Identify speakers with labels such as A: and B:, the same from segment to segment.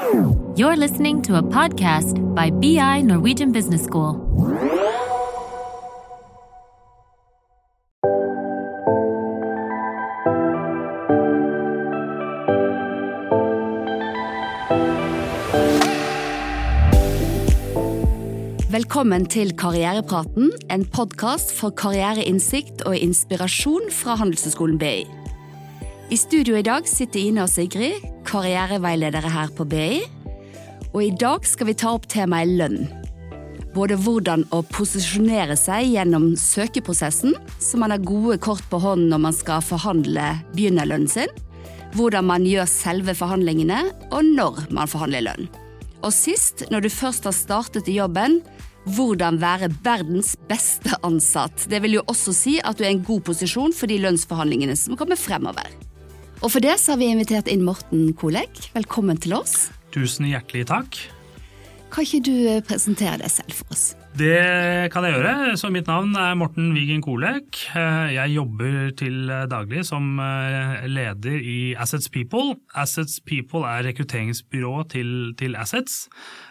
A: You're listening to a podcast by BI Norwegian Business School.
B: Velkommen til Karrierepraten, en podkast for karriereinnsikt og inspirasjon fra Handelshøyskolen BI. I studio i dag sitter Ine og Sigrid, karriereveiledere her på BI. Og i dag skal vi ta opp temaet lønn. Både hvordan å posisjonere seg gjennom søkeprosessen, så man har gode kort på hånden når man skal forhandle begynnerlønnen sin, hvordan man gjør selve forhandlingene, og når man forhandler lønn. Og sist, når du først har startet i jobben, hvordan være verdens beste ansatt. Det vil jo også si at du er i en god posisjon for de lønnsforhandlingene som kommer fremover. Og for det så har vi invitert inn Morten Kolek. Velkommen til oss.
C: Tusen hjertelig takk.
B: Kan ikke du eh, presentere deg selv for oss?
C: Det kan jeg gjøre. Så mitt navn er Morten Wigen Kolek. Eh, jeg jobber til daglig som eh, leder i Assets People. Assets People er rekrutteringsbyrå til, til Assets.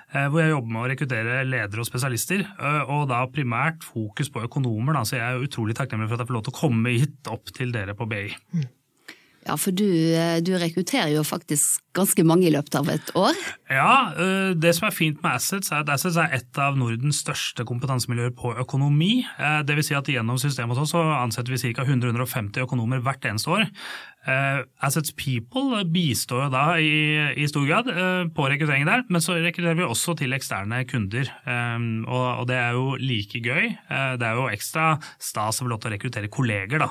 C: Hvor jeg jobber med å rekruttere ledere og spesialister, og da primært fokus på økonomer. Da. Så jeg er utrolig takknemlig for at jeg får lov til å komme hit opp til dere på BI. Mm.
B: Ja, for du, eh, du, rekrutterer jo faktisk ganske mange i løpet av et år?
C: Ja, eh, det som er fint med Assets, er at Assets er et av Nordens største kompetansemiljøer på økonomi. Eh, det vil si at gjennom systemet hos oss så ansetter vi ca. 150 økonomer hvert eneste år. Uh, Assets People bistår jo da i, i stor grad uh, på rekrutteringen der, men så rekrutterer vi også til eksterne kunder. Um, og, og, det er jo like gøy. Det er jo ekstra stas å få lov til å rekruttere kolleger, da.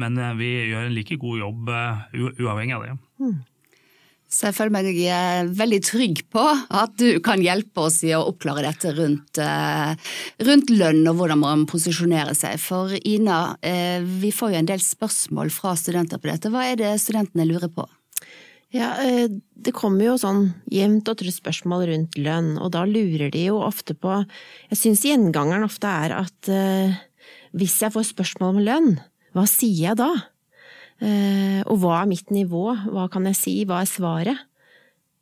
C: men vi gjør en like god jobb uavhengig av det. Mm.
B: Så jeg føler meg eh, veldig trygg på at du kan hjelpe oss i å oppklare dette rundt, eh, rundt lønn og hvordan man posisjonerer seg. For Ina, eh, vi får jo en del spørsmål fra studenter på dette. Hva er det studentene lurer på?
D: Ja, Det kommer jo sånn jevnt og trutt spørsmål rundt lønn, og da lurer de jo ofte på Jeg syns gjengangeren ofte er at hvis jeg får spørsmål om lønn, hva sier jeg da? Eh, og hva er mitt nivå, hva kan jeg si, hva er svaret?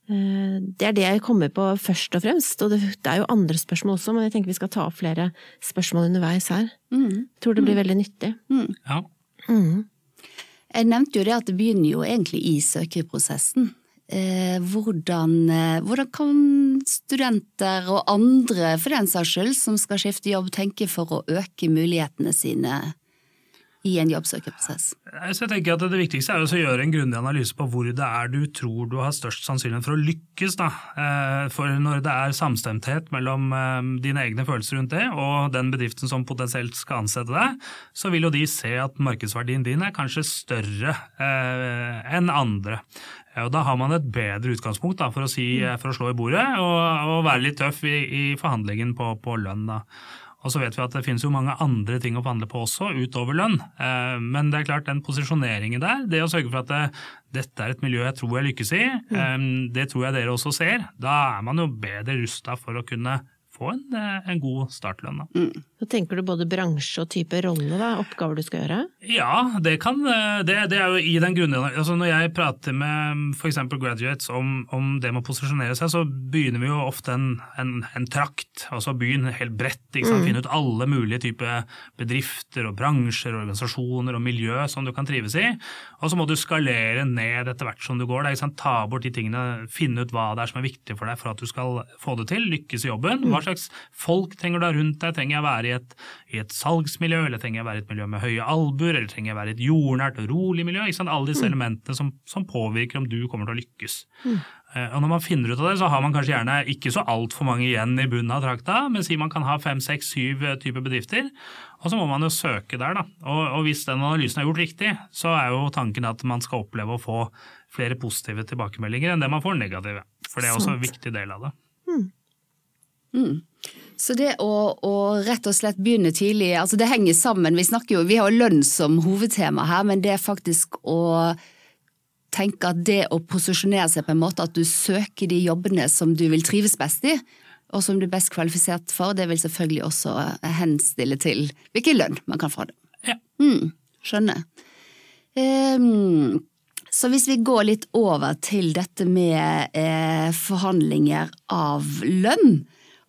D: Eh, det er det jeg kommer på først og fremst, og det er jo andre spørsmål også, men jeg tenker vi skal ta opp flere spørsmål underveis her. Mm. Tror det blir mm. veldig nyttig. Mm. Ja.
B: Mm. Jeg nevnte jo det at det begynner jo egentlig i søkeprosessen. Eh, hvordan, hvordan, kan studenter og andre for den saks skyld som skal skifte jobb, tenke for å øke mulighetene sine i en jobbsøkerprosess?
C: Så jeg tenker at Det viktigste er å gjøre en grundig analyse på hvor det er du tror du har størst sannsynlighet for å lykkes. Da. Eh, for når det er samstemthet mellom eh, dine egne følelser rundt det og den bedriften som potensielt skal ansette deg, så vil jo de se at markedsverdien din er kanskje større eh, enn andre. Og Da har man et bedre utgangspunkt da, for, å si, for, å slå i bordet og, og være litt tøff i, i forhandlingen på, på lønn. Da. Og så vet vi at det finnes jo mange andre ting å forhandle på også, utover lønn. Eh, men det er klart den posisjoneringen der, det å sørge for at det, dette er et miljø jeg tror jeg lykkes i, mm. Eh, det tror jeg dere også ser. Da er man jo bedre rusta for å kunne få en, eh, en god startlønn. Da. Mm.
D: Så tenker du både bransje og type rolle, da, oppgaver du skal gjøre?
C: Ja, det, kan, eh, det, det er jo i den grunnen. Altså når jeg prater med f.eks. graduates om, om, det med å posisjonere seg, så begynner vi jo ofte en, en, en trakt. Altså byen helt bredt. Mm. Finne ut alle mulige typer bedrifter og bransjer, og organisasjoner og miljø som du kan trives i. Og så må du skalere ned etter hvert som du går. Da, Ta bort de tingene, finne ut hva det er som er viktig for deg for at du skal få det til, lykkes i jobben. Hva slags folk trenger du ha rundt deg? Trenger jeg være i et, i et, salgsmiljø, eller trenger jeg være i et miljø med høye albuer, eller trenger jeg være i et jordnært og rolig miljø? Ikke sant? Alle disse mm. elementene som, som, påvirker om du kommer til å lykkes. Mm. Eh, og Når man finner ut av det, så har man kanskje gjerne ikke så altfor mange igjen i bunnen av trakta, men si man kan ha fem, seks, syv eh, typer bedrifter. Og så må man jo søke der, da. Og, og, hvis den analysen er gjort riktig, så er jo tanken at man skal oppleve å få flere positive tilbakemeldinger enn det man får negative. For det er også en viktig del av det. Mm.
B: Så det å, å, rett og slett begynne tidlig, altså det henger sammen. Vi snakker jo, vi har lønn som hovedtema her, men det er faktisk å tenke at det å posisjonere seg på en måte at du søker de jobbene som du vil trives best i, og som du er best kvalifisert for, det vil selvfølgelig også henstille til hvilken lønn man kan få. det. Ja. Mm, skjønner. Um, Så hvis vi går litt over til dette med eh, forhandlinger av lønn,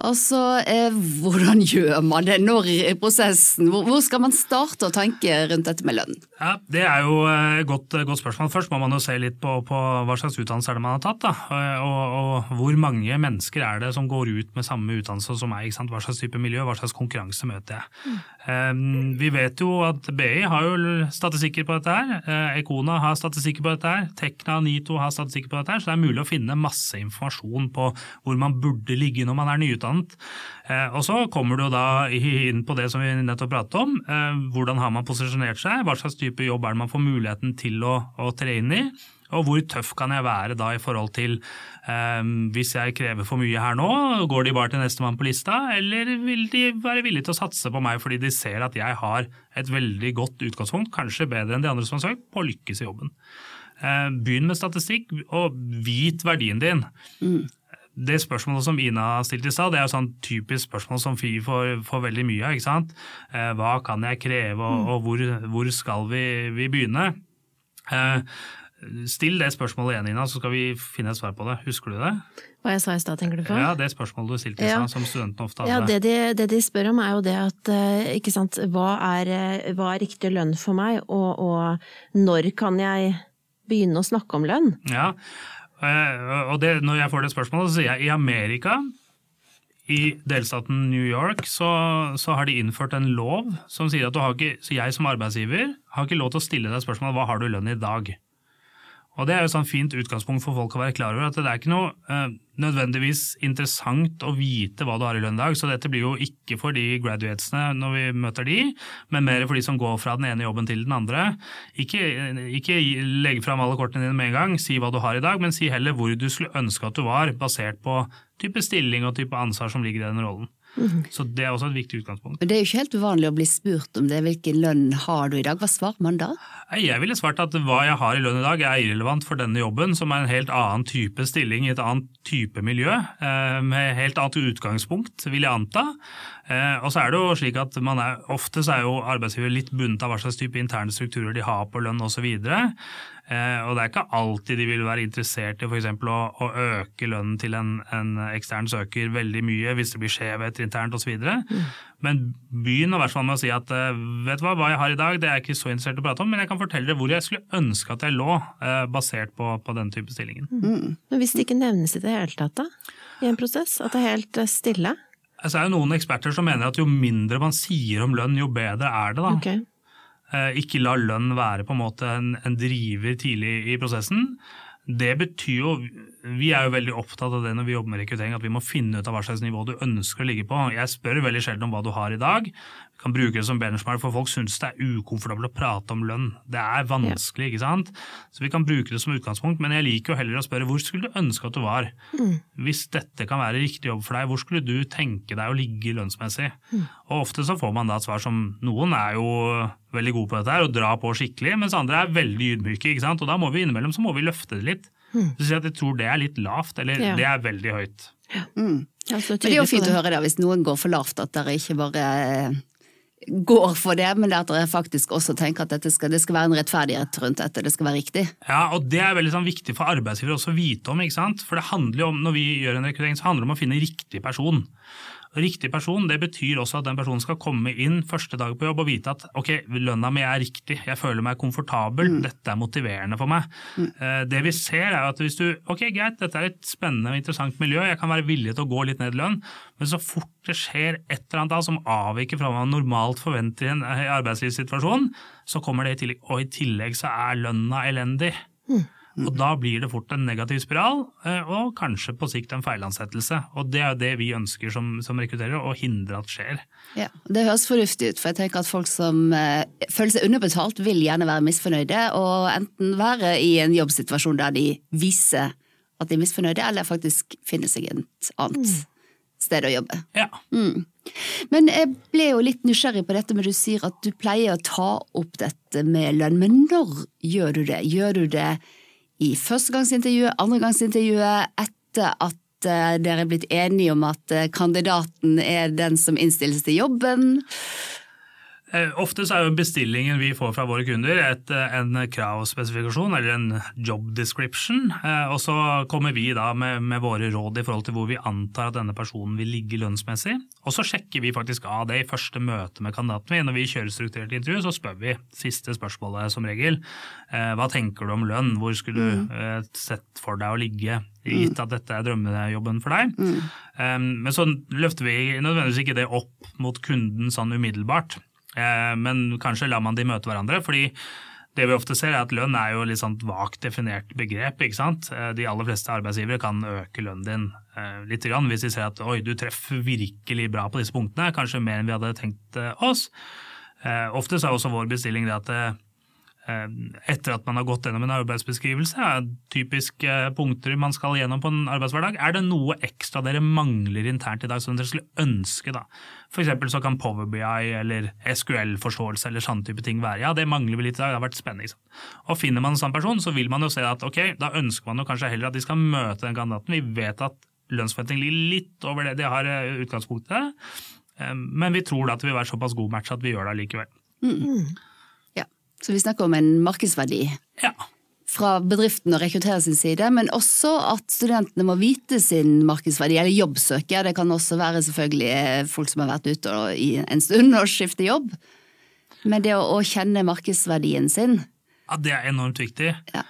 B: Altså, eh, hvordan gjør man det når i prosessen? Hvor, hvor, skal man starte å tenke rundt dette med lønn?
C: Ja, Det er jo et godt, godt, spørsmål. Først må man jo se litt på, på hva slags utdannelse er det man har tatt. Da. Og, og, hvor mange mennesker er det som går ut med samme utdannelse som meg? Hva slags type miljø, hva slags konkurranse møter jeg? Mm. Um, vi vet jo at BI har jo statistikker på dette her. Ekona har statistikker på dette her. Tekna og NITO har statistikker på dette her. Så det er mulig å finne masse informasjon på hvor man burde ligge når man er nyutdannet utdannet. Eh, og så kommer du da inn på det som vi nettopp pratet om. Eh, hvordan har man posisjonert seg, hva slags type jobb er det man får muligheten til å, å tre inn i? Og hvor tøff kan jeg være da i forhold til um, hvis jeg krever for mye her nå, går de bare til nestemann på lista, eller vil de være villige til å satse på meg fordi de ser at jeg har et veldig godt utgangspunkt, kanskje bedre enn de andre som har søkt, på å lykkes i jobben. Uh, begynn med statistikk, og vit verdien din. Mm det spørsmålet som Ina stilte i stad, det er jo sånn typisk spørsmål som FI får, får veldig mye av. ikke sant? Eh, hva kan jeg kreve, og, mm. og hvor, hvor, skal vi, vi begynne? Eh, still det spørsmålet igjen, Ina, så skal vi finne et svar på det. Husker du det?
D: Hva jeg sa i stad, tenker du på?
C: Ja, Det spørsmålet du stilte i stad, ja. som studentene ofte hadde.
D: Ja, det de, det de, spør om er jo det at ikke sant, hva er, hva er riktig lønn for meg, og, og når kan jeg begynne å snakke om lønn?
C: Ja, Eh, og det, når jeg får det spørsmålet, så sier jeg i Amerika, i delstaten New York, så, så, har de innført en lov som sier at ikke, jeg som arbeidsgiver har ikke lov til å stille deg spørsmål hva har du lønn i dag. Og Det er jo et sånn fint utgangspunkt for folk å være klar over. at Det er ikke noe eh, nødvendigvis interessant å vite hva du har i lønn i dag. Så dette blir jo ikke for de graduatesene når vi møter de, men mer for de som går fra den ene jobben til den andre. Ikke, ikke legge fram alle kortene dine med en gang, si hva du har i dag, men si heller hvor du skulle ønske at du var, basert på type stilling og type ansvar som ligger i den rollen. Så det er også et viktig utgangspunkt.
B: Men Det er jo ikke helt uvanlig å bli spurt om det. Hvilken lønn har du i dag? Hva svarer man da?
C: Jeg ville svart at hva jeg har i lønn i dag er irrelevant for denne jobben, som er en helt annen type stilling i et annet type miljø, eh, med helt annet utgangspunkt, vil jeg anta. Eh, og så er det jo slik at man er, Ofte så er jo arbeidsgiver litt bundet av hva slags type interne strukturer de har på lønn osv. Eh, og det er ikke alltid de vil være interessert i f.eks. Å, å øke lønnen til en, en, ekstern søker veldig mye hvis det blir skjevheter internt osv. Mm. Men begynn i hvert fall med å si at eh, vet du hva, hva jeg har i dag, det er jeg ikke så interessert i å prate om, men jeg kan fortelle dere hvor jeg skulle ønske at jeg lå, eh, basert på, på denne type stillingen.
D: Mm. Men hvis det ikke nevnes i det hele tatt, da? I en prosess? At det er helt stille?
C: Altså, det er jo noen eksperter som mener at jo mindre man sier om lønn, jo bedre er det. da.
D: Okay.
C: Eh, ikke la lønn være på en måte en, en driver tidlig i prosessen. Det betyr jo Vi er jo veldig opptatt av det når vi jobber med rekruttering, at vi må finne ut av hva slags nivå du ønsker å ligge på. Jeg spør veldig sjelden om hva du har i dag. Vi kan bruke det som benchmark, for folk syns det er ukomfortabelt å prate om lønn. Det er vanskelig, ikke sant. Så vi kan bruke det som utgangspunkt, men jeg liker jo heller å spørre hvor skulle du ønske at du var? Hvis dette kan være riktig jobb for deg, hvor skulle du tenke deg å ligge lønnsmessig? Og ofte så får man da et svar som noen er jo veldig gode på dette her og drar på skikkelig, mens andre er veldig ydmyke. ikke sant? Og da må vi innimellom så må vi løfte det litt. Mm. Så jeg tror det er litt lavt, eller ja. det er veldig høyt.
B: Ja. Mm. Ja, det er jo fint å høre det, hvis noen går for lavt, at dere ikke bare eh, går for det, men at dere faktisk også tenker at skal, det skal være en rettferdighet rundt dette, det skal være riktig.
C: Ja, og det er veldig sånn, viktig for arbeidsgivere også å vite om, ikke sant. For det handler jo om, når vi gjør en rekruttering, så handler det om å finne riktig person. Riktig person det betyr også at den personen skal komme inn første dag på jobb og vite at ok, lønna mi er riktig, jeg føler meg komfortabel, mm. dette er motiverende for meg. Mm. Eh, det vi ser er at hvis du ok greit, dette er et spennende og interessant miljø, jeg kan være villig til å gå litt ned i lønn, men så fort det skjer et eller annet da som avviker fra hva man normalt forventer i en arbeidslivssituasjon, så kommer det i tillegg, og i tillegg så er lønna elendig. Mm. Og da blir det fort en negativ spiral, eh, og kanskje på sikt en feilansettelse. Og det er jo det vi ønsker som, som rekrutterer, å hindre at skjer.
B: Ja, Det høres fornuftig ut, for jeg tenker at folk som eh, føler seg underbetalt, vil gjerne være misfornøyde, og enten være i en jobbsituasjon der de viser at de er misfornøyde, eller faktisk finner seg et annet mm. sted å jobbe.
C: Ja.
B: Mm. Men jeg ble jo litt nysgjerrig på dette med du sier at du pleier å ta opp dette med lønn, men når gjør du det? Gjør du det i førstegangsintervjuet, andregangsintervjuet, etter at eh, dere er blitt enige om at eh, kandidaten er den som innstilles til jobben?
C: Eh, ofte så er jo bestillingen vi får fra våre kunder et, eh, en kravspesifikasjon eller en job description, eh, og så kommer vi da med, med, våre råd i forhold til hvor vi antar at denne personen vil ligge lønnsmessig. Og så sjekker vi faktisk av det i første møte med kandidaten. Når vi kjører strukturert intervju, så spør vi siste spørsmålet som regel. Hva tenker du om lønn, hvor skulle du mm. sett for deg å ligge? gitt at dette er drømmejobben for deg. Mm. Men så løfter vi nødvendigvis ikke det opp mot kunden sånn umiddelbart. Eh, men kanskje lar man de møte hverandre. fordi det vi ofte ser er at Lønn er jo litt sånn vagt definert begrep. ikke sant? Eh, de aller fleste arbeidsgivere kan øke lønnen din litt grann, hvis de ser at oi, du treffer virkelig bra på disse punktene, kanskje mer enn vi hadde tenkt oss. Ofte så er også vår bestilling det at Eh, etter at man har gått gjennom en arbeidsbeskrivelse, er typiske punkter man skal gjennom på en arbeidshverdag. Er det noe ekstra dere mangler internt i dag som dere skulle ønske? da? F.eks. så kan Power BI eller SQL-forståelse eller sånne type ting være. Ja, det mangler vi litt i dag, det har vært spennende. Og Finner man en sånn person, så vil man jo se at ok, da ønsker man jo kanskje heller at de skal møte den kandidaten. Vi vet at lønnsforventning ligger litt over det de har eh, utgangspunktet, eh, men vi tror da at det vil være såpass god match at vi gjør det likevel. Mm.
B: Så vi snakker om en markedsverdi.
C: Ja.
B: Fra bedriften og rekrutterer sin side, men også at studentene må vite sin markedsverdi, eller jobbsøke. Det kan også være selvfølgelig folk som har vært ute i en stund og skifter jobb. Men det å, kjenne markedsverdien sin
C: Ja, det er enormt viktig.
B: Ja.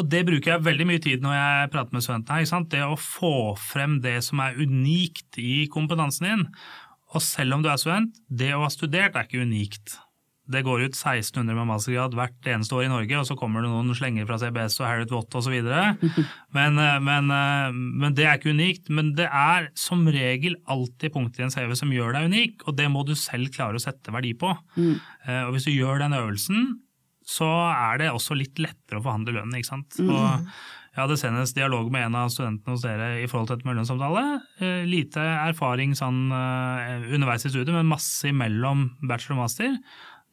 C: Og det bruker jeg veldig mye tid når jeg prater med studentene. Det å få frem det som er unikt i kompetansen din. Og selv om du er student, det å ha studert er ikke unikt. Det går ut 1600 med mastergrad hvert eneste år i Norge, og så kommer det noen slenger fra CBS og Harriet Watt osv. Men, eh, men, eh, men det er ikke unikt. Men det er som regel alltid punkter i en CV som gjør deg unik, og det må du selv klare å sette verdi på. Mm. Eh, og hvis du gjør den øvelsen, så er det også litt lettere å forhandle lønnen. ikke sant? Mm. Og jeg hadde senest dialog med en av studentene hos dere i forhold til dette med. Lite erfaring sånn underveis i studiet, men masse imellom bachelor og master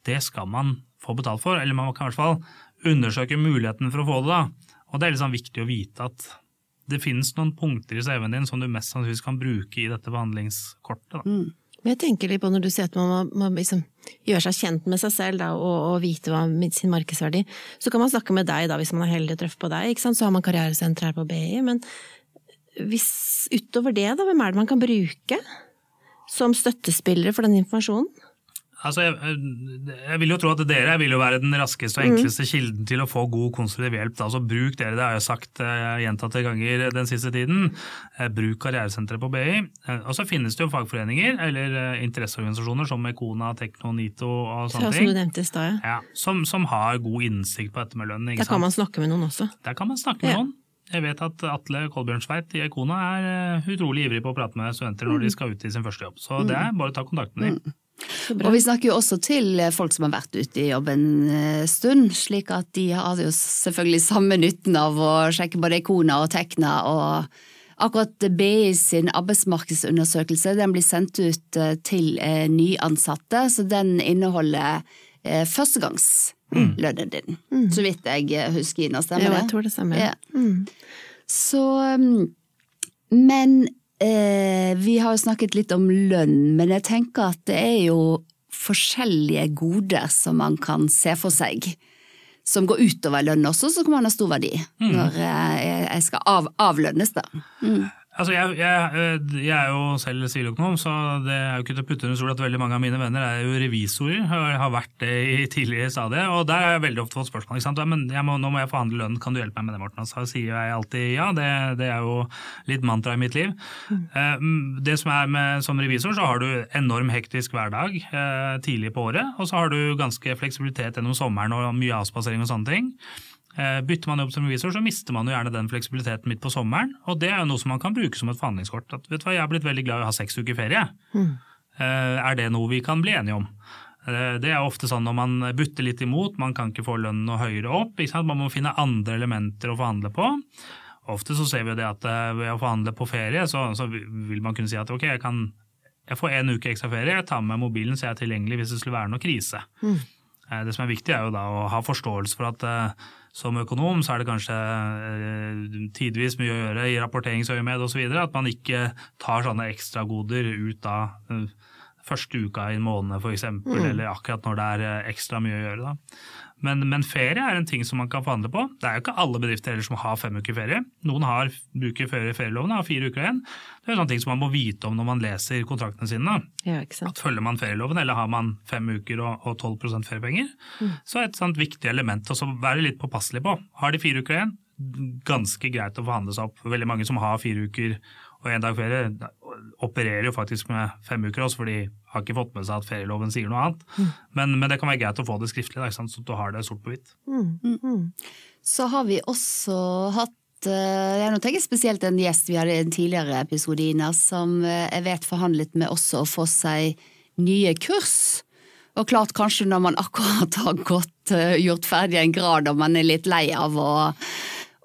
C: det skal man få betalt for, eller man kan i hvert fall undersøke muligheten for å få det. da. Og det er liksom viktig å vite at det finnes noen punkter i CV-en din som du mest sannsynligvis kan bruke i dette behandlingskortet. Mm.
D: Men jeg tenker litt på når du sier at man må liksom gjøre seg kjent med seg selv da, og, og, vite hva sin markedsverdi, så kan man snakke med deg da, hvis man er heldig og treffer på deg, så har man karrieresenter her på BI. Men hvis, utover det, da, hvem er det man kan bruke som støttespillere for den informasjonen?
C: Altså, jeg, jeg, vil jo tro at dere vil jo være den raskeste og enkleste mm. kilden til å få god konstruktiv hjelp. Altså, bruk dere, det har jeg sagt uh, gjentatte ganger den siste tiden. Uh, bruk karrieresenteret på BI. Og så finnes det jo fagforeninger eller interesseorganisasjoner som Ekona, Tekno, Nito og sånne ting.
D: Som du nevnte i stad.
C: Ja, som, som, har god innsikt på dette med lønn.
D: Der kan man snakke med noen også.
C: Der kan man snakke med ja. noen. Jeg vet at Atle Kolbjørnsveit i Ekona er utrolig ivrig på å prate med studenter når de mm. skal ut i sin første jobb. Så det er bare å ta kontakt med dem. Mm.
B: Og vi snakker jo også til folk som har vært ute i jobb en eh, stund, slik at de har jo selvfølgelig samme nytten av å sjekke både Ikona og Tekna. og Akkurat BI sin arbeidsmarkedsundersøkelse den blir sendt ut eh, til eh, nyansatte, så den inneholder førstegangslønnen din. Mm. Så vidt jeg husker, Ina. Stemmer
D: det? Ja, jeg tror det stemmer. Ja. Mm.
B: Så, mm, men Eh, vi har jo snakket litt om lønn, men jeg tenker at det er jo forskjellige goder som man kan se for seg. Som går utover lønn også, så kan man ha stor verdi mm. når eh, jeg skal av, avlønnes. da. Mm.
C: Altså jeg, jeg, eh, jeg, er jo selv siviløkonom, så det er jo ikke til å putte under stol at veldig mange av mine venner er jo revisorer, har, har vært det i tidligere stadier. Og der har jeg veldig ofte fått spørsmål. ikke sant? Men må, nå må jeg forhandle lønn, kan du hjelpe meg med det, Morten? Så sier jeg alltid ja, det, det er jo litt mantra i mitt liv. Mm. Det som er med Som revisor så har du enorm hektisk hverdag eh, tidlig på året, og så har du ganske fleksibilitet gjennom sommeren og mye avspasering og sånne ting. Eh, bytter man jobb som revisor, så mister man jo gjerne den fleksibiliteten midt på sommeren. Og det er jo noe som man kan bruke som et forhandlingskort. At, vet du hva, jeg har blitt veldig glad i å ha seks uker ferie. Mm. Er det noe vi kan bli enige om? Eh, det er ofte sånn når man butter litt imot, man kan ikke få lønnen noe høyere opp. Man må finne andre elementer å forhandle på. Ofte så ser vi det at ved å forhandle på ferie, så, så vil man kunne si at ok, jeg kan jeg får en uke ekstra ferie, jeg tar med mobilen så jeg er tilgjengelig hvis det skulle være noe krise. Mm. Det som er viktig er jo da å ha forståelse for at som økonom så er det kanskje eh, tidvis mye å gjøre i rapporteringsøyemed osv. At man ikke tar sånne ekstragoder ut av eh, første uka i en måned f.eks., mm. eller akkurat når det er eh, ekstra mye å gjøre. da. Men, men, ferie er en ting som man kan forhandle på. Det er jo ikke alle bedrifter heller som har fem uker ferie. Noen har, bruker ferie, ferieloven har fire uker igjen. Det er sånne ting som man må vite om når man leser kontraktene sine.
D: Ja,
C: at Følger man ferieloven, eller har man fem uker og, og 12% feriepenger, mm. så er et sånt viktig element å være litt påpasselig på. Har de fire uker igjen, ganske greit å forhandle seg opp. Veldig mange som har fire uker og én dag ferie, opererer jo faktisk med fem uker også, for de har ikke fått med seg at ferieloven sier noe annet. Mm. Men, men, det kan være greit å få det skriftlig, da, så du har det sort på hvitt.
B: Mm. Mm. Så har vi også hatt jeg nå tenker spesielt en gjest vi hadde i en tidligere episode, Ina, som eh, jeg vet forhandlet med også å få seg nye kurs. Og klart kanskje når man akkurat har gått, eh, gjort ferdig en grad og man er litt lei av å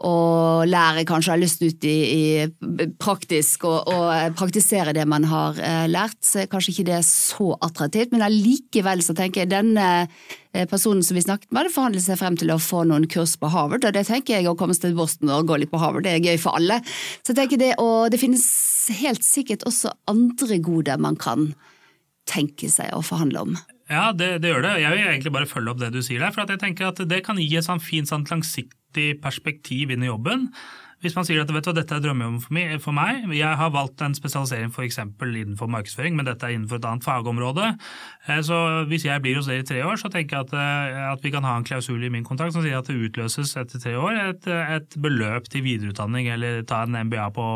B: og lære kanskje har lyst ut i, i praktisk og, og, praktisere det man har eh, lært. Så kanskje ikke det er så attraktivt, men allikevel så tenker jeg denne eh, personen som vi snakket med, hadde forhandlet seg frem til å få noen kurs på Harvard, og det tenker jeg å komme til Boston og gå litt på Harvard, det er gøy for alle. Så jeg tenker det, Og det finnes helt sikkert også andre goder man kan tenke seg å forhandle om.
C: Ja, det, det, gjør det. Jeg vil egentlig bare følge opp det du sier der. For jeg tenker at det kan gi et sånn fint sånn langsiktig perspektiv inn i jobben. Hvis man sier at vet du, dette er drømmejobben for meg, jeg har valgt en spesialisering f.eks. innenfor markedsføring, men dette er innenfor et annet fagområde. Eh, så hvis jeg blir hos dere i tre år, så tenker jeg at, eh, at, vi kan ha en klausul i min kontrakt som sier at det utløses etter tre år et, et beløp til videreutdanning, eller ta en MBA på,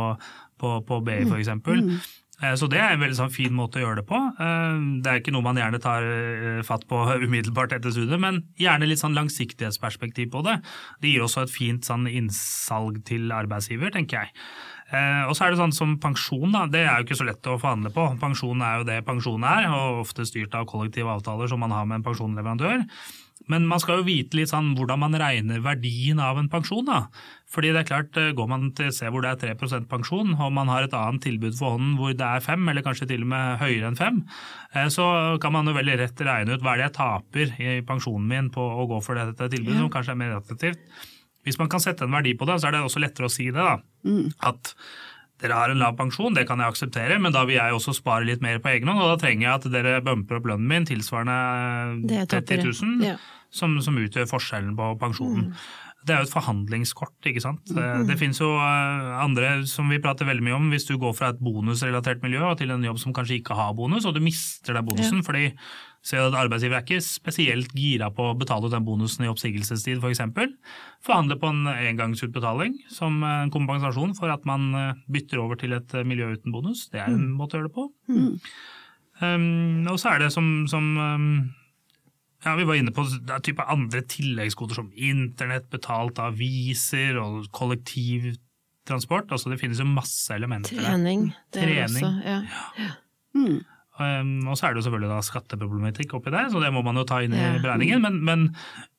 C: på, på BI f.eks. Mm. Eh, så det er en veldig sånn fin måte å gjøre det på. Eh, det er ikke noe man gjerne tar eh, fatt på umiddelbart etter studiet, men gjerne litt sånn langsiktighetsperspektiv på det. Det gir også et fint sånn innsalg til arbeidsgiver, tenker jeg. Og så er det sånn som pensjon, da. Det er jo ikke så lett å forhandle på. Pensjon er jo det pensjon er, og ofte styrt av kollektive avtaler som man har med en pensjonsleverandør. Men man skal jo vite litt sånn hvordan man regner verdien av en pensjon. da. Fordi det er klart, eh, Går man til et sted hvor det er 3% pensjon, og man har et annet tilbud for hånden hvor det er 5 eller kanskje til og med høyere enn 5 eh, så kan man jo veldig rett regne ut hva er det jeg taper i pensjonen min på å gå for dette tilbudet, som kanskje er mer attraktivt. Hvis man kan sette en verdi på det, så er det også lettere å si det. da. Mm. At dere har en lav pensjon, det kan jeg akseptere, men da vil jeg også spare litt mer på egen hånd, og da trenger jeg at dere bumper opp lønnen min tilsvarende 30 000, ja. som, som, utgjør forskjellen på pensjonen. Mm. Det er jo et forhandlingskort, ikke sant. Mm. Det finnes jo eh, andre som vi prater veldig mye om. Hvis du går fra et bonusrelatert miljø til en jobb som kanskje ikke har bonus, og du mister deg bonusen ja. fordi ser at arbeidsgiver er ikke spesielt gira på å betale ut den bonusen i oppsigelsestid f.eks. For Forhandle på en engangsutbetaling som en kompensasjon for at man eh, bytter over til et miljø uten bonus. Det er en mm. måte å gjøre det på. Mm. Um, og så er det som, som um, ja, Vi var inne på det er type andre tilleggsgoder som internett, betalt aviser og kollektivtransport. Altså, det finnes jo masse elementer
D: Trening.
C: Det Trening. Også, ja. ja. Mm. Um, og så er det jo selvfølgelig da skatteproblematikk oppi der, så det må man jo ta inn i beregningen. Men, men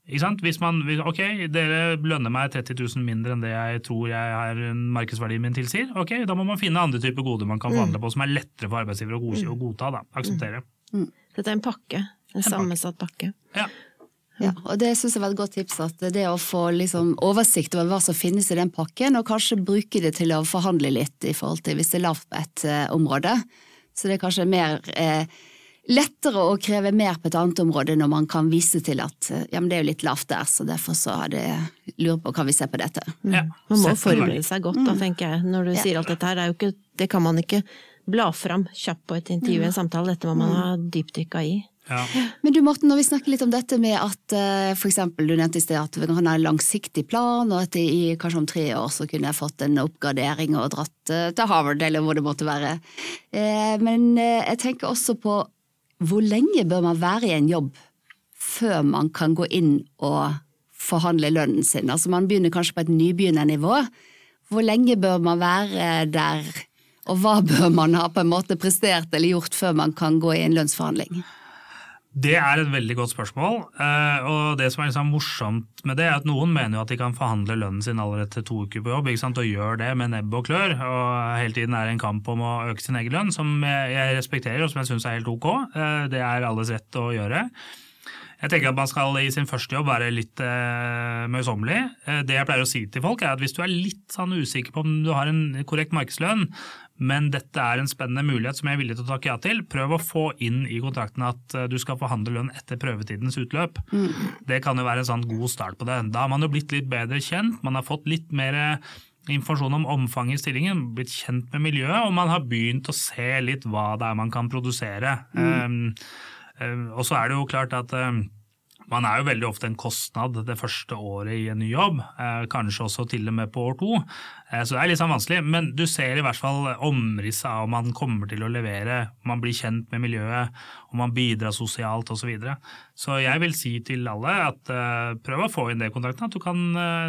C: hvis man, ok, dere lønner meg 30 000 mindre enn det jeg tror jeg har markedsverdien min tilsier. Ok, da må man finne andre typer goder man kan mm. forhandle på som er lettere for arbeidsgiver å, mm. godta. da, akseptere.
D: Mm. Dette er en pakke. En, en sammensatt pakke.
C: Ja.
B: Ja, og Det synes jeg var et godt tips. at Det å få liksom oversikt over hva som finnes i den pakken, og kanskje bruke det til å forhandle litt i forhold til hvis det er lavt på et uh, område. Så det er kanskje mer eh, lettere å kreve mer på et annet område når man kan vise til at eh, ja, men det er jo litt lavt der, så derfor så hadde jeg lurt på kan vi se på dette.
D: Ja, man må forberede seg godt da, mm. tenker jeg, når du ja. sier alt dette her. Det, ikke, det, kan man ikke bla fram kjapt på et intervju i en samtale, dette må man mm. ha dypdykka i.
B: Men du Morten, når vi snakker litt om dette med at uh, for eksempel, du nevnte i sted at kan ha en langsiktig plan, og at i kanskje om tre år så kunne jeg fått en oppgradering og dratt uh, til Harvard, eller hvor det måtte være. Uh, men jeg tenker også på hvor lenge bør man være i en jobb før man kan gå inn og forhandle lønnen sin? Altså Man begynner kanskje på et nybegynnernivå. Hvor lenge bør man være der, og hva bør man ha på en måte prestert eller gjort før man kan gå i en lønnsforhandling?
C: Det er et veldig godt spørsmål. Eh, og det som er liksom morsomt med det, er at noen mener jo at de kan forhandle lønnen sin allerede til to uker på jobb, og gjør det med nebb og klør. Og hele tiden er det en kamp om å øke sin egen lønn, som jeg respekterer og som jeg syns er helt ok. Eh, det er alles rett å gjøre. Jeg tenker at man skal i sin første jobb være litt eh, møysommelig. Eh, det jeg pleier å si til folk, er at hvis du er litt sånn usikker på om du har en korrekt markedslønn, men dette er en spennende mulighet som jeg er villig til å takke ja til, prøv å få inn i kontrakten at eh, du skal forhandle lønn etter prøvetidens utløp. Mm. Det kan jo være en sånn god start på det. Da har man jo blitt litt bedre kjent, man har fått litt mer informasjon om omfanget i stillingen, blitt kjent med miljøet, og man har begynt å se litt hva det er man kan produsere. Mm. Um, um, og så er det jo klart at um, man er jo veldig ofte en kostnad det første året i en ny jobb, eh, kanskje også til og med på år to. Eh, så det er litt sånn vanskelig, men du ser i hvert fall omrisset av om man kommer til å levere, om man blir kjent med miljøet, om man bidrar sosialt osv. Så, videre. så jeg vil si til alle at uh, prøv å få inn det kontakten, at du kan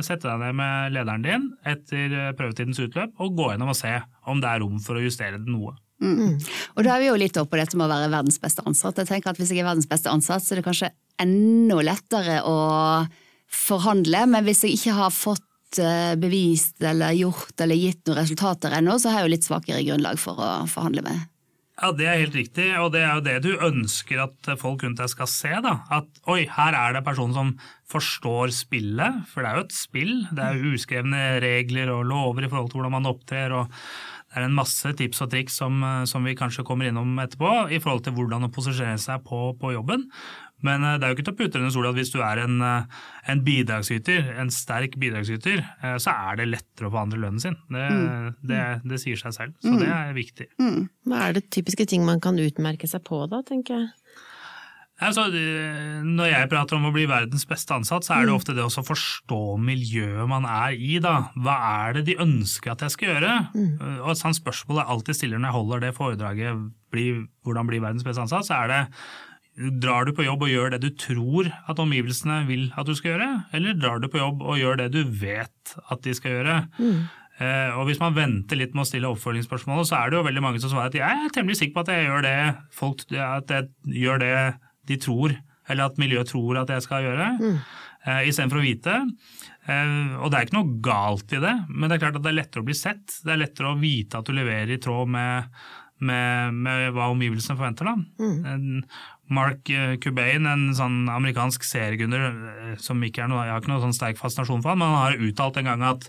C: sette deg ned med lederen din etter prøvetidens utløp og gå gjennom og se om det er rom for å justere det noe.
B: Mm. Og da er vi jo litt oppe på dette med å være verdens beste ansatt. Jeg tenker at Hvis jeg er verdens beste ansatt, så er det kanskje enda lettere å forhandle. Men hvis jeg ikke har fått eh, bevist eller gjort eller gitt noen resultater ennå, så har jeg jo litt svakere grunnlag for å forhandle med.
C: Ja, Det er helt riktig, og det er jo det du ønsker at folk rundt deg skal se. da. At oi, her er det personen som forstår spillet, for det er jo et spill. Det er jo uskrevne regler og lover i forhold til hvordan man opptrer. og er en masse tips og triks som, som, vi kanskje kommer innom etterpå, i forhold til hvordan å posisjonere seg på, på jobben. Men eh, det er jo ikke til å putte under sola at hvis du er en, eh, en, bidragsyter, en sterk bidragsyter, eh, så er det lettere å forandre lønnen sin. Det, mm. det, det sier seg selv. Så mm. det er viktig. Mm.
D: Hva er det typiske ting man kan utmerke seg på da, tenker jeg?
C: Altså, når jeg prater om å bli verdens beste ansatt, så er det mm. ofte det å forstå miljøet man er i. Da. Hva er det de ønsker at jeg skal gjøre? Mm. Og Et sånt spørsmål jeg alltid stiller når jeg holder det foredraget bli, 'Hvordan bli verdens beste ansatt', så er det Drar du på jobb og gjør det du tror at omgivelsene vil at du skal gjøre, eller drar du på jobb og gjør det du vet at de skal gjøre? Mm. Eh, og Hvis man venter litt med å stille oppfølgingsspørsmålet, så er det jo veldig mange som svarer at jeg er temmelig sikker på at jeg gjør det folk, at jeg gjør det de tror, eller at miljøet tror at jeg skal gjøre, mm. uh, istedenfor å vite. Uh, og det er ikke noe galt i det, men det er klart at det er lettere å bli sett. Det er lettere å vite at du leverer i tråd med, med, med hva omgivelsene forventer. Da. Mm. Mark eh, Cubain, en sånn amerikansk seriegrunner eh, som ikke er noe, jeg har ikke noe sånn sterk fascinasjon for han, men han har uttalt en gang at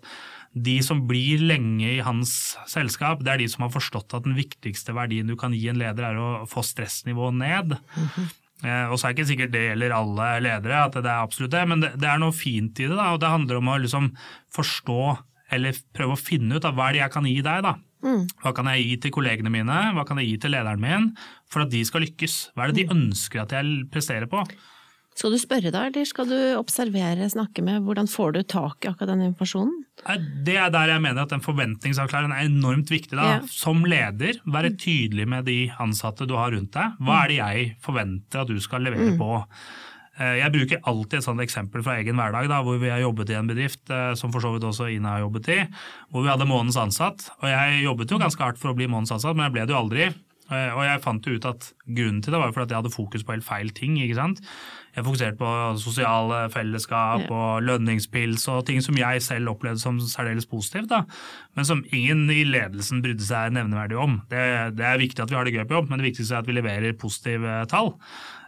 C: de som blir lenge i hans selskap, det er de som har forstått at den viktigste verdien du kan gi en leder, er å få stressnivået ned. Mm -hmm. Eh, og så er det ikke sikkert det gjelder alle ledere, at det er absolutt det, men det, det er noe fint i det. Da, og Det handler om å liksom forstå, eller prøve å finne ut av hva er det jeg kan gi deg. da. Mm. Hva kan jeg gi til kollegene mine, hva kan jeg gi til lederen min for at de skal lykkes? Hva er det de mm. ønsker at jeg presterer på?
D: Skal du spørre da, eller skal du observere, snakke med? Hvordan får du tak i akkurat den informasjonen?
C: Det er der jeg mener at den forventningsavklaren er enormt viktig. Da. Ja. Som leder, være tydelig med de ansatte du har rundt deg. Hva er det jeg forventer at du skal levere mm. på? Eh, jeg bruker alltid et sånt eksempel fra egen hverdag, da, hvor vi har jobbet i en bedrift eh, som for så vidt også Ina har jobbet i, hvor vi hadde månedens ansatt. Og jeg jobbet jo ganske hardt for å bli månedens ansatt, men jeg ble det jo aldri. Eh, og jeg fant jo ut at grunnen til det var jo fordi jeg hadde fokus på helt feil ting. ikke sant? Jeg fokuserte på sosiale fellesskap og lønningspils og ting som jeg selv opplevde som særdeles positivt, da. men som ingen i ledelsen brydde seg nevneverdig om. Det, det er viktig at vi har det gøy på jobb, men det viktigste er at vi leverer positive tall.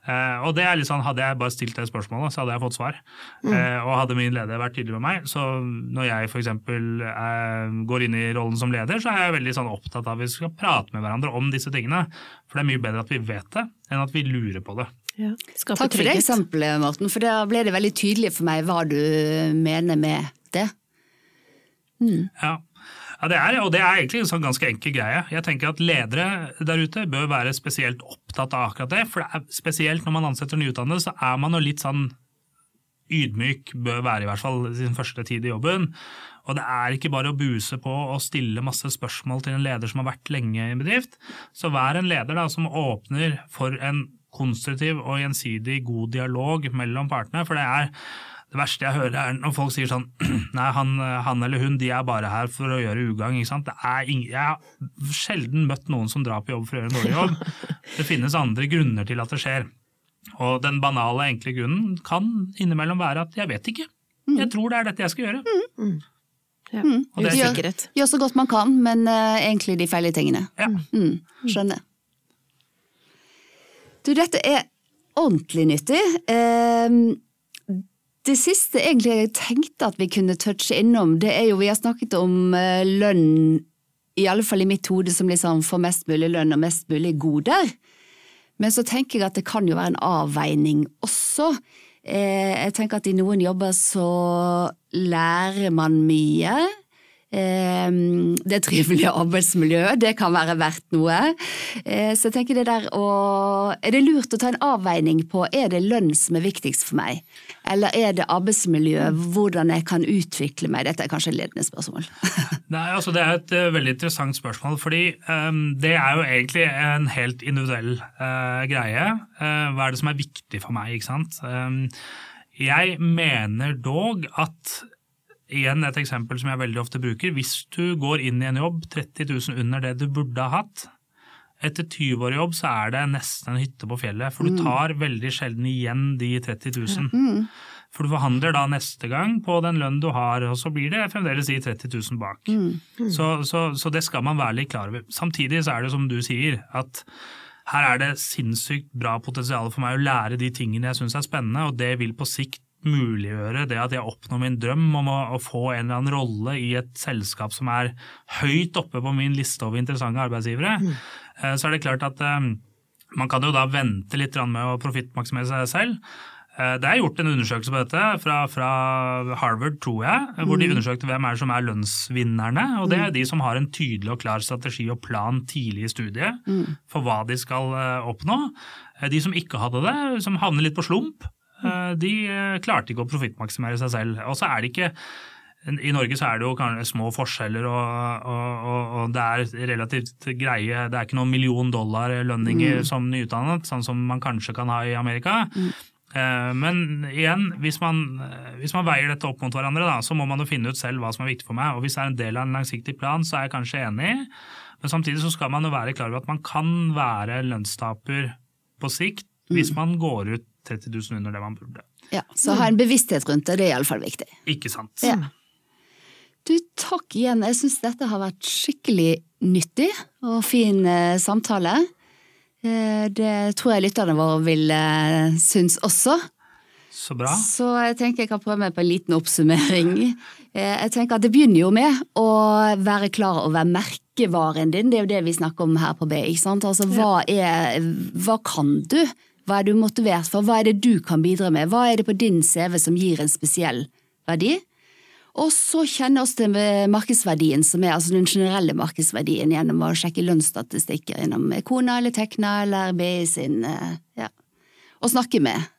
C: Uh, og det er litt sånn, Hadde jeg bare stilt det spørsmålet, så hadde jeg fått svar. Mm. Uh, og hadde min leder vært tydelig med meg, så når jeg f.eks. Uh, går inn i rollen som leder, så er jeg veldig sånn opptatt av at vi skal prate med hverandre om disse tingene. For det er mye bedre at vi vet det, enn at vi lurer på det.
B: Ja. Takk for det eksempelet, Morten, for da ble det veldig tydelig for meg hva du mener med det.
C: Mm. Ja. Ja, det er, og det er egentlig en sånn ganske enkel greie. Jeg tenker at Ledere der ute bør være spesielt opptatt av akkurat det. For det er spesielt når man ansetter nyutdannede, så er man jo litt sånn ydmyk, bør være i hvert fall sin første tid i jobben. Og det er ikke bare å buse på og stille masse spørsmål til en leder som har vært lenge i en bedrift. Så vær en leder da, som åpner for en konstruktiv og gjensidig god dialog mellom partene. For det er det verste jeg hører er når folk sier sånn Nei, han, han, eller hun de er bare her for å gjøre ugagn. ikke sant? Ingen, jeg har sjelden møtt noen som drar på jobb for å gjøre en dårlig jobb. Det finnes andre grunner til at det skjer. Og den banale, enkle grunnen kan innimellom være at jeg vet ikke. Jeg mm. tror det er dette jeg skal gjøre. Mm.
B: det Ja. sikkerhet Gjør, gjør, så godt man kan, men uh, egentlig de feile tingene. Ja. Mm. Skjønner. Du, dette er ordentlig nyttig. Eh, det siste egentlig jeg tenkte at vi kunne touche innom, det er jo Vi har snakket om eh, lønn, i alle fall i mitt hode, som liksom får mest mulig lønn og mest mulig goder. Men så tenker jeg at det kan jo være en avveining også. Eh, jeg tenker at i noen jobber så lærer man mye. Ehm, det trivelige arbeidsmiljøet, det kan være verdt noe. Eh, så jeg tenker det der å Er det lurt å ta en avveining på er det lønn som er viktigst for meg, eller er det arbeidsmiljø, hvordan jeg kan utvikle meg? Dette er kanskje et ledende spørsmål.
C: Nei, altså Det er et uh, veldig interessant spørsmål, fordi um, det er jo egentlig en helt individuell uh, greie. Uh, hva er det som er viktig for meg, ikke sant. Um, jeg mener dog at igjen et eksempel som jeg veldig ofte bruker. Hvis du går inn i en jobb 30 000 under det du burde ha hatt, etter 20 år i jobb så er det nesten en hytte på fjellet. For du mm. tar veldig sjelden igjen de 30 000. Mm. For du forhandler da neste gang på den lønnen du har, og så blir det fremdeles de 30 000 bak. Mm. Mm. Så, så, så, det skal man være litt klar over. Samtidig så er det som du sier, at her er det sinnssykt bra potensial for meg å lære de tingene jeg syns er spennende, og det vil på sikt muliggjøre det at jeg oppnår min drøm om å, å, få en eller annen rolle i et selskap som er høyt oppe på min liste over interessante arbeidsgivere, mm. Eh, så er det klart at um, man kan jo da vente litt med å profittmaksimere seg selv. Eh, det er gjort en undersøkelse på dette fra, fra Harvard, tror jeg, hvor de mm. undersøkte hvem er som er lønnsvinnerne. og Det er mm. de som har en tydelig og klar strategi og plan tidlig i studiet mm. for hva de skal oppnå. De som ikke hadde det, som havner litt på slump, Eh, de eh, klarte ikke å profittmaksimere seg selv. Og så er det ikke i Norge så er det jo små forskjeller, og, og, og, det er relativt greie Det er ikke noen million dollar lønninger mm. som nyutdannet, sånn som man kanskje kan ha i Amerika. Mm. Eh, men igjen, hvis man, hvis man, veier dette opp mot hverandre, da, så må man jo finne ut selv hva som er viktig for meg. Og hvis det er en del av en langsiktig plan, så er jeg kanskje enig. Men samtidig så skal man jo være klar over at man kan være lønnstaper på sikt hvis mm. man går ut 30 000 under det man burde.
B: Ja, Så ha en bevissthet rundt det, det er iallfall viktig.
C: Ikke sant.
B: Ja. Du, takk igjen. Jeg syns dette har vært skikkelig nyttig og fin eh, samtale. Eh, det tror jeg lytterne våre vil eh, synes også.
C: Så bra.
B: Så jeg tenker jeg kan prøve meg på en liten oppsummering. Eh, jeg tenker at Det begynner jo med å være klar over merkevaren din. Det er jo det vi snakker om her på B. ikke sant? Altså, hva, er, hva kan du? Hva er du motivert for, hva er det du kan bidra med, hva er det på din CV som gir en spesiell verdi? Og så kjenne oss til markedsverdien, som er altså den generelle markedsverdien, gjennom å sjekke lønnsstatistikker gjennom Kona eller Tekna eller BI sin eh, ja. Og snakke med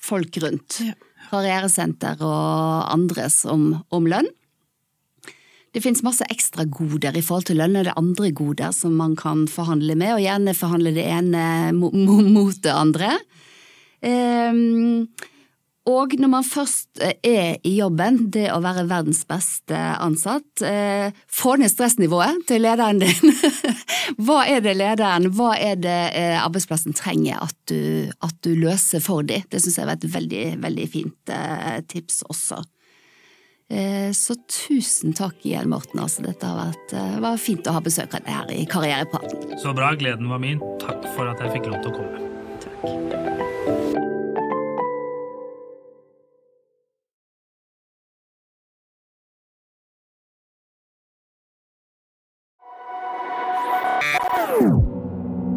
B: folk rundt. Karrieresenter og andres om, om lønn. Det finnes masse ekstra goder i forhold til lønn, og det er andre goder som man kan forhandle med, og gjerne forhandle det ene mot det andre. Um, og når man først eh, er i jobben, det å være verdens beste ansatt, eh, få ned stressnivået til lederen din. hva er det lederen, hva er det eh, arbeidsplassen trenger at du, at du løser for dem? Det syns jeg var et veldig, veldig fint tips også. Eh, så tusen takk igjen, Morten. Altså, dette har vært, eh, var fint å ha besøk av deg her i Karrierepraten.
C: Så bra. Gleden var min. Takk for at jeg fikk lov til å komme. Takk.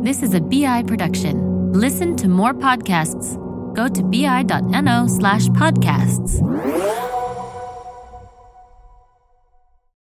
A: This is a BI production. Listen to more podcasts. Go to bi.no slash podcasts.